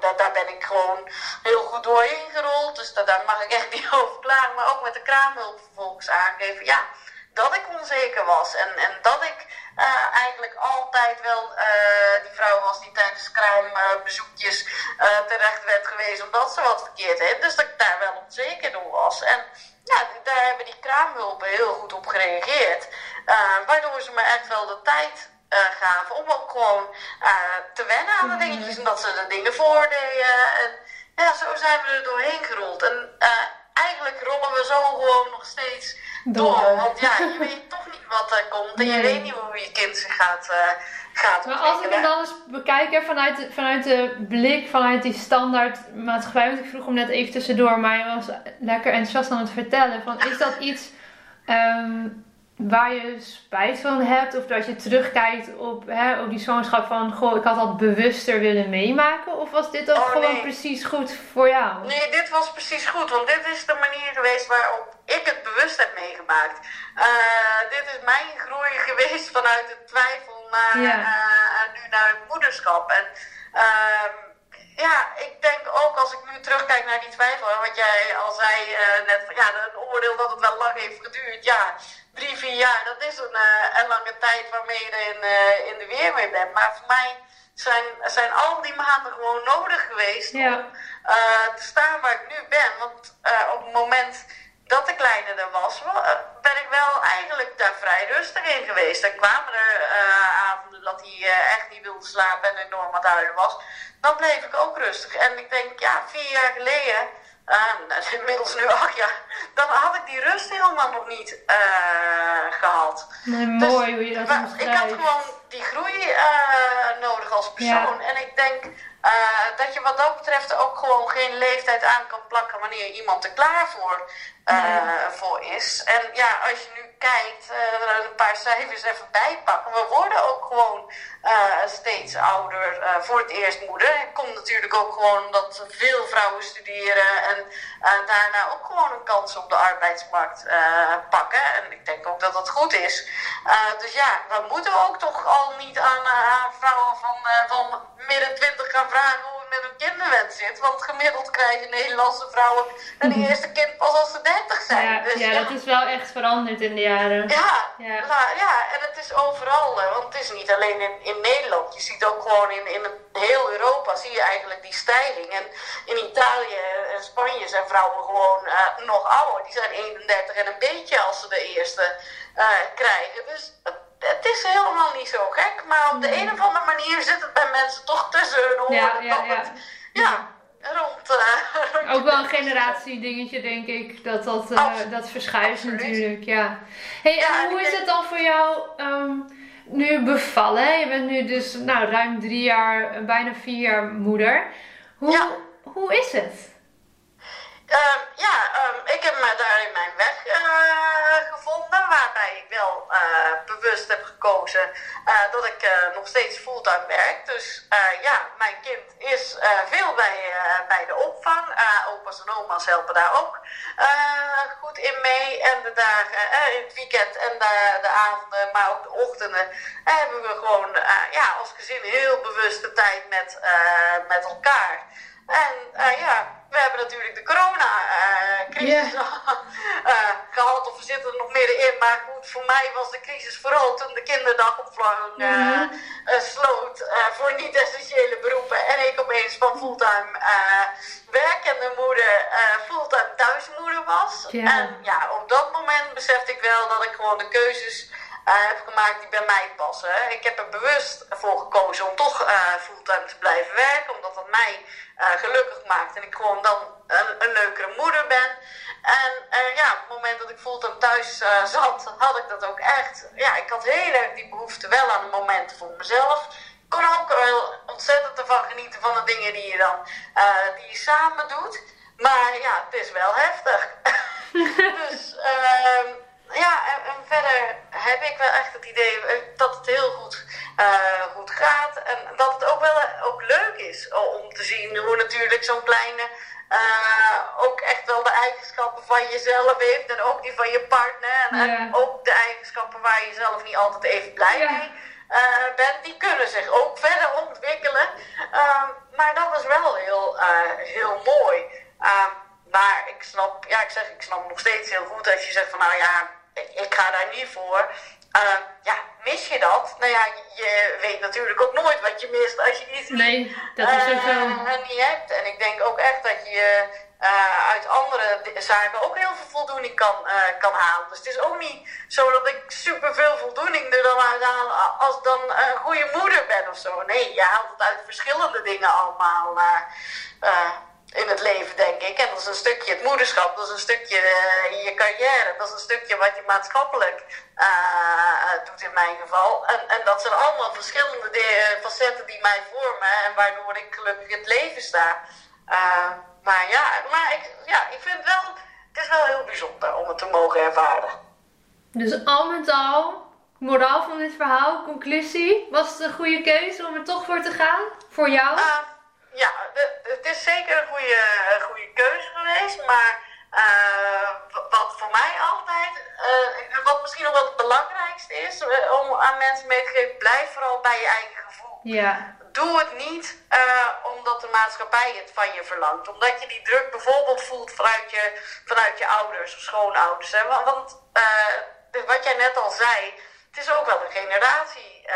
Speaker 2: daar, daar ben ik gewoon heel goed doorheen gerold. Dus daar, daar mag ik echt niet over klagen. Maar ook met de kraamhulp vervolgens aangeven. Ja, dat ik onzeker was. En, en dat ik uh, eigenlijk altijd wel die vrouw was die tijdens kraambezoekjes uh, terecht werd geweest omdat ze wat verkeerd heeft. Dus dat ik daar wel onzeker door was. En ja, daar hebben die kraamhulpen heel goed op gereageerd. Uh, waardoor ze me echt wel de tijd uh, gaven om ook gewoon uh, te wennen aan de mhm. dingetjes. En dat ze de dingen voordeden. En ja, zo zijn we er doorheen gerold. En eigenlijk rollen we zo gewoon nog steeds door. Want ja, je weet toch niet wat er komt. En je weet niet hoe je kind zich gaat gaat
Speaker 1: maar als ik hem dan eens bekijk vanuit, de, vanuit de blik, vanuit die standaard maatschappij, want ik vroeg hem net even tussendoor, maar hij was lekker enthousiast aan het vertellen. Van, is dat iets um, waar je spijt van hebt of dat je terugkijkt op, hè, op die zwangerschap van, goh, ik had dat bewuster willen meemaken? Of was dit ook oh, gewoon precies goed voor jou?
Speaker 2: Nee, dit was precies goed, want dit is de manier geweest waarop ik het bewust heb meegemaakt. Uh, dit is mijn groei geweest vanuit de twijfel naar, ja. uh, nu naar het moederschap. En uh, ja, ik denk ook als ik nu terugkijk naar die twijfel, wat jij al zei uh, net, ja, een oordeel dat het wel lang heeft geduurd. Ja, drie, vier jaar, dat is een, een lange tijd waarmee je er in, in de weer mee bent. Maar voor mij zijn, zijn al die maanden gewoon nodig geweest om te staan waar ik nu ben. Want op het moment dat de kleine er was, eh, ben ik wel eigenlijk daar vrij rustig in geweest. Er kwamen er uh, avonden dat hij uh, echt niet wilde slapen en enorm aan het was. Dan bleef ik ook rustig. En ik denk, ja, vier jaar geleden, uh, inmiddels nu acht jaar, dan had ik die rust helemaal nog niet gehad.
Speaker 1: Nee, dus mooi hoe je dat
Speaker 2: Ik had gewoon die groei nodig als persoon. En ik denk uh, dat je wat dat betreft ook gewoon geen leeftijd aan kan plakken wanneer iemand er klaar voor, uh, voor is. En ja, als je nu kijkt, een paar cijfers even bijpakken. We worden ook gewoon steeds ouder voor het eerst moeder. Het komt natuurlijk ook gewoon omdat veel vrouwen studeren en daarna ook gewoon een kans op de arbeidsmarkt pakken. En ik denk ook dat dat goed is. dus ja, we moeten ook toch al niet aan, aan vrouwen van, van midden twintig gaan vragen hoe het met een kinderwens zit. Want gemiddeld krijgen Nederlandse vrouwen een mhm. eerste kind pas als ze 30 zijn.
Speaker 1: Ja, dus, ja, dat is wel echt veranderd in de jaren.
Speaker 2: Ja, ja. ja en het is overal. Want het is niet alleen in, in Nederland. Je ziet ook gewoon in, in heel Europa zie je eigenlijk die stijging. En in Italië en Spanje zijn vrouwen gewoon uh, nog ouder. Die zijn 31 en een beetje als ze de eerste uh, krijgen. Dus het is helemaal niet zo gek, maar op de een of andere manier zit het bij mensen toch tussen hun oren. Ja, ja, ja. ja, rond. Uh,
Speaker 1: Ook wel een generatie dingetje, denk ik, dat dat, uh, dat verschuift natuurlijk. Ja. Hey, en hoe is het dan voor jou um, nu bevallen? Je bent nu dus nou, ruim drie jaar, bijna vier jaar moeder. Hoe, hoe is het?
Speaker 2: Uh, ja, um, ik heb me daarin mijn weg uh, gevonden, waarbij ik wel uh, bewust heb gekozen dat ik nog steeds fulltime werk. Dus ja, mijn kind is veel bij, bij de opvang. opa's en oma's helpen daar ook goed in mee. En de dagen, in het weekend en de, de avonden, maar ook de ochtenden, hebben we gewoon ja, als gezin heel bewuste tijd met, met elkaar. En ja, we hebben natuurlijk de corona-crisis uh, gehad, of we zitten er nog middenin. Maar goed, voor mij was de crisis vooral toen de kinderdagopvang uh, mm sloot voor niet-essentiële beroepen. En ik opeens van fulltime werkende moeder fulltime thuismoeder was. En ja, op dat moment besefte ik wel dat ik gewoon de keuzes heb gemaakt die bij mij passen. Ik heb er bewust voor gekozen om toch fulltime te blijven werken, omdat dat mij gelukkig maakt en ik gewoon dan een, een leukere moeder ben. En uh, ja, op het moment dat ik fulltime thuis uh, zat, had ik dat ook echt. Ja, ik had heel erg die behoefte wel aan momenten voor mezelf. Ik kon ook wel ontzettend ervan genieten van de dingen die je dan uh, die je samen doet. Maar ja, het is wel heftig. dus ehm, ja, en, en, verder heb ik wel echt het idee dat het heel goed, goed gaat. En dat het ook wel ook leuk is om te zien hoe natuurlijk zo'n kleine uh, ook echt wel de eigenschappen van jezelf heeft en ook die van je partner. En, ook de eigenschappen waar je zelf niet altijd even blij mee uh, bent, die kunnen zich ook verder ontwikkelen. Uh, maar dat is wel heel, heel mooi. maar ik snap, ja, ik zeg, ik snap nog steeds heel goed als je zegt van nou ja, ik ga daar niet voor. ja, mis je dat? Nou ja, je weet natuurlijk ook nooit wat je mist als je iets
Speaker 1: nee, dat is ook.
Speaker 2: Uh, niet hebt. En ik denk ook echt dat je uh, uit andere zaken ook heel veel voldoening kan, uh, kan halen. Dus het is ook niet zo dat ik super veel voldoening er dan uit haal als dan een goede moeder ben of zo. Nee, je haalt het uit verschillende dingen allemaal in het leven, denk ik. En dat is een stukje het moederschap, dat is een stukje uh, je carrière, dat is een stukje wat je maatschappelijk uh, doet in mijn geval. En, en dat zijn allemaal verschillende facetten die mij vormen en waardoor ik gelukkig in het leven sta. Uh, maar ja, maar ik, ja, ik vind het wel, het is wel heel bijzonder om het te mogen ervaren.
Speaker 1: Dus al met al, moraal van dit verhaal, conclusie, was het een goede keuze om er toch voor te gaan? Voor jou?
Speaker 2: Ja, het is zeker een goede, goede keuze geweest. Maar uh, wat voor mij altijd, uh, wat misschien nog wel het belangrijkste is uh, om aan mensen mee te geven, blijf vooral bij je eigen gevoel.
Speaker 1: Ja.
Speaker 2: Doe het niet omdat de maatschappij het van je verlangt. Omdat je die druk bijvoorbeeld voelt vanuit je, vanuit je ouders of schoonouders. Hè? Want wat jij net al zei, het is ook wel een generatie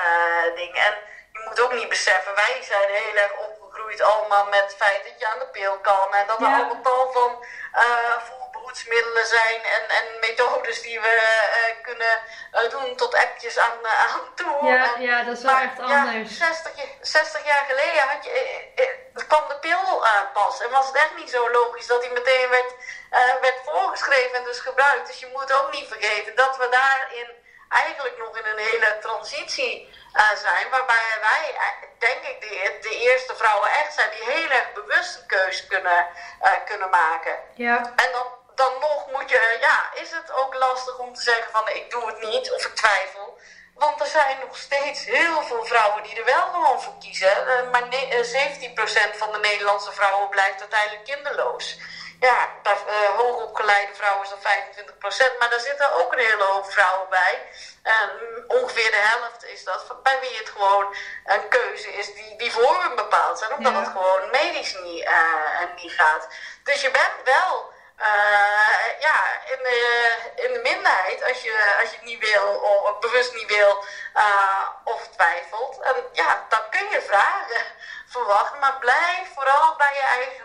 Speaker 2: ding. En je moet ook niet beseffen, wij zijn heel erg op groeit allemaal met het feit dat je aan de pil kan. En dat er allemaal tal van uh, voorbehoedsmiddelen zijn en, en methodes die we uh, kunnen uh, doen tot appjes aan, aan toe.
Speaker 1: Ja, ja, dat is wel echt anders.
Speaker 2: Ja, 60, 60 jaar geleden had je, kwam de pil pas. En was het echt niet zo logisch dat die meteen werd, werd voorgeschreven en dus gebruikt. Dus je moet ook niet vergeten dat we daarin eigenlijk nog in een hele transitie uh, zijn. Waarbij wij, denk ik, de, de, eerste vrouwen echt zijn die heel erg bewust een keuze kunnen, uh, kunnen maken.
Speaker 1: Ja.
Speaker 2: En dan, dan nog moet je, ja, is het ook lastig om te zeggen van ik doe het niet of ik twijfel. Want er zijn nog steeds heel veel vrouwen die er wel gewoon voor kiezen. Uh, maar 17% van de Nederlandse vrouwen blijft uiteindelijk kinderloos ja, bij uh, hoogopgeleide vrouwen is dat 25%, maar daar zitten ook een hele hoop vrouwen bij. En ongeveer de helft is dat bij wie het gewoon een keuze is die, die voor hun bepaald zijn, omdat het gewoon medisch niet, uh, niet gaat. Dus je bent wel uh, ja, in, de, in de minderheid als je, als je het niet wil, of bewust niet wil uh, of twijfelt. Ja, dan kun je vragen verwachten, maar blijf vooral bij je eigen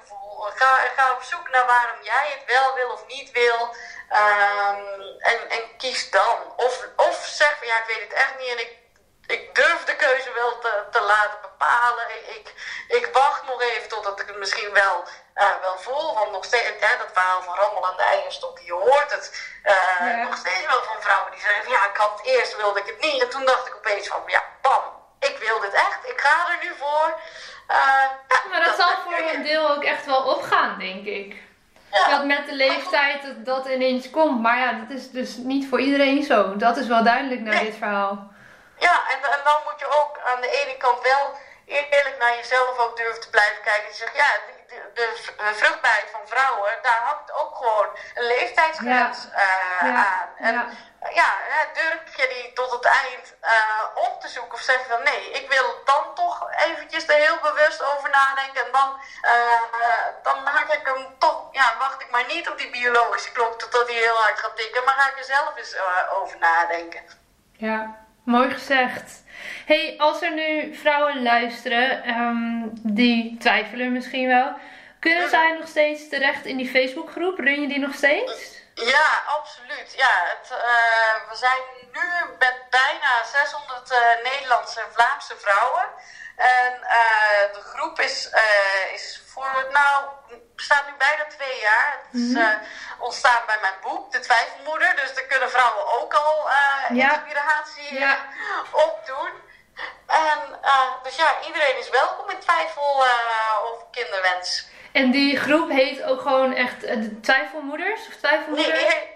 Speaker 2: Ga, ga op zoek naar waarom jij het wel wil of niet wil. Um, en, en kies dan. Of, of zeg van ja, ik weet het echt niet en ik, ik durf de keuze wel te, te laten bepalen. Ik, ik wacht nog even totdat ik het misschien wel, uh, wel voel. Want nog steeds, ja, dat verhaal van rammel aan de eierstok, je hoort het uh, nog steeds wel van vrouwen die zeggen ja, ik had eerst wilde ik het niet. En toen dacht ik opeens van ja, bam, ik wil dit echt. Ik ga er nu voor. Uh,
Speaker 1: maar dat, zal voor een deel ook echt wel opgaan, denk ik. Ja. Dat met de leeftijd dat, dat ineens komt. Maar ja, dat is dus niet voor iedereen zo. Dat is wel duidelijk naar dit verhaal.
Speaker 2: Ja, en, en dan moet je ook aan de ene kant wel eerlijk naar jezelf ook durven te blijven kijken. Je zegt, ja, de, de, vruchtbaarheid van vrouwen, daar hangt ook gewoon een leeftijdsgrens
Speaker 1: Ja.
Speaker 2: eh,
Speaker 1: Ja,
Speaker 2: aan. En
Speaker 1: ja.
Speaker 2: ja, durf je die tot het eind eh, op te zoeken of zeg je dan nee, ik wil dan toch eventjes er heel bewust over nadenken en dan, eh, dan maak ik hem toch, ja, wacht ik maar niet op die biologische klok totdat hij heel hard gaat tikken, maar ga ik er zelf eens over nadenken.
Speaker 1: Ja, mooi gezegd. Hey, als er nu vrouwen luisteren ehm, die twijfelen misschien wel, kunnen
Speaker 2: Mhm.
Speaker 1: zij nog steeds terecht in die Facebookgroep? Run je die nog steeds?
Speaker 2: Ja, absoluut. Ja, het, eh, we zijn nu met bijna 600 eh, Nederlandse en Vlaamse vrouwen. En eh, de groep is, eh, is voor, nou, bestaat nu bijna twee jaar. Het is eh, ontstaan bij mijn boek, De Twijfelmoeder. Dus daar kunnen vrouwen ook al
Speaker 1: Ja.
Speaker 2: inspiratie
Speaker 1: Ja.
Speaker 2: eh, opdoen. En dus ja, iedereen is welkom in twijfel over kinderwens.
Speaker 1: En die groep heet ook gewoon echt de twijfelmoeders? Of
Speaker 2: Nee,
Speaker 1: twijfelmoeders?
Speaker 2: heet,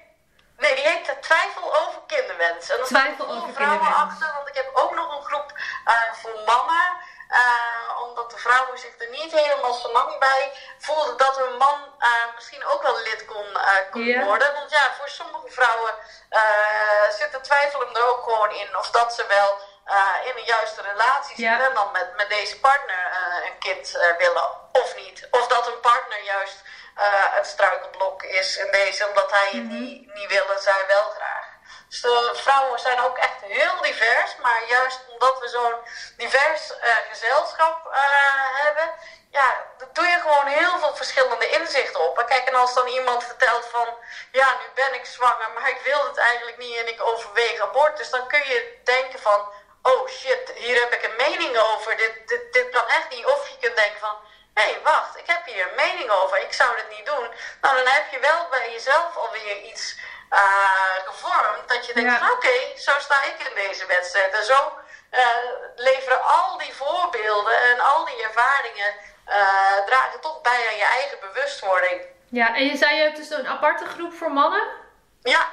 Speaker 2: nee, die heet Twijfel over kinderwens. En dan
Speaker 1: Twijfel
Speaker 2: er
Speaker 1: over
Speaker 2: vrouwen
Speaker 1: kinderwens.
Speaker 2: achter, want ik heb ook nog een groep eh, voor mannen. Eh, omdat de vrouwen zich er niet helemaal zo lang bij voelden dat hun man eh, misschien ook wel lid kon, eh, kon worden. Want ja, voor sommige vrouwen zit de twijfel hem er ook gewoon in of dat ze wel in een juiste relatie zitten en dan met, met deze partner een kind willen of niet. Of dat een partner juist het struikelblok is in deze, omdat hij het
Speaker 1: Mhm.
Speaker 2: niet, niet wil en zij wel graag. Dus de vrouwen zijn ook echt heel divers, maar juist omdat we zo'n divers eh, gezelschap eh, hebben, ja, doe je gewoon heel veel verschillende inzichten op. Kijk, en als dan iemand vertelt van, ja, nu ben ik zwanger, maar ik wil het eigenlijk niet en ik overweeg abortus, dan kun je denken van, oh shit, hier heb ik een mening over, dit, dit, dit kan echt niet. Of je kunt denken van, hé, hey, wacht, ik heb hier een mening over, ik zou dit niet doen. Nou, dan heb je wel bij jezelf alweer iets eh, gevormd, dat je denkt
Speaker 1: Ja.
Speaker 2: van, oké, zo sta ik in deze wedstrijd. En zo eh, leveren al die voorbeelden en al die ervaringen eh, dragen toch bij aan je eigen bewustwording.
Speaker 1: Ja, en je zei je hebt dus een aparte groep voor mannen.
Speaker 2: Ja.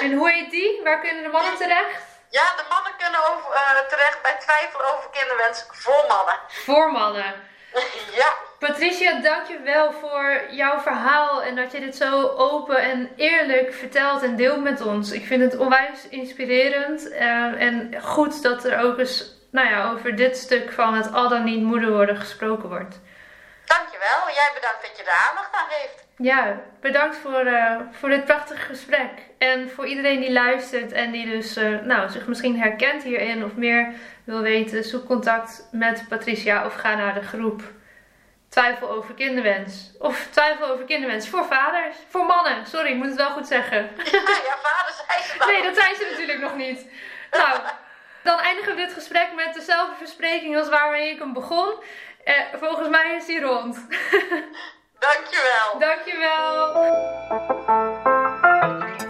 Speaker 1: En hoe heet die? Waar kunnen de mannen terecht?
Speaker 2: Ja, de mannen kunnen over, terecht bij twijfel over kinderwens voor mannen.
Speaker 1: Voor mannen.
Speaker 2: ja.
Speaker 1: Patricia, dankjewel voor jouw verhaal en dat je dit zo open en eerlijk vertelt en deelt met ons. Ik vind het onwijs inspirerend eh, en goed dat er ook eens nou ja, over dit stuk van het al dan niet moeder worden gesproken wordt.
Speaker 2: Dankjewel. Jij bedankt dat je er aandacht aan geeft.
Speaker 1: Ja, bedankt voor, eh, voor dit prachtige gesprek. En voor iedereen die luistert en die dus eh, nou, zich misschien herkent hierin of meer wil weten, zoek contact met Patricia of ga naar de groep Twijfel over kinderwens. Of Twijfel over kinderwens voor vaders, voor mannen. Sorry, ik moet het wel goed zeggen.
Speaker 2: Ja, ja vader zei ze.
Speaker 1: Nee, dat zei ze natuurlijk nog niet. Nou, dan eindigen we dit gesprek met dezelfde verspreking als waarmee ik hem begon. Eh, volgens mij is die rond.
Speaker 2: Dankjewel.
Speaker 1: Dankjewel.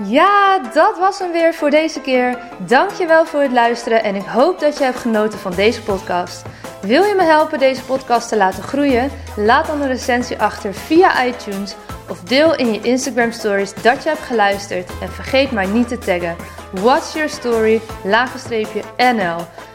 Speaker 1: Ja, dat was hem weer voor deze keer. Dankjewel voor het luisteren en ik hoop dat je hebt genoten van deze podcast. Wil je me helpen deze podcast te laten groeien? Laat dan een recensie achter via iTunes of deel in je Instagram stories dat je hebt geluisterd en vergeet mij niet te taggen. What's your story? NL.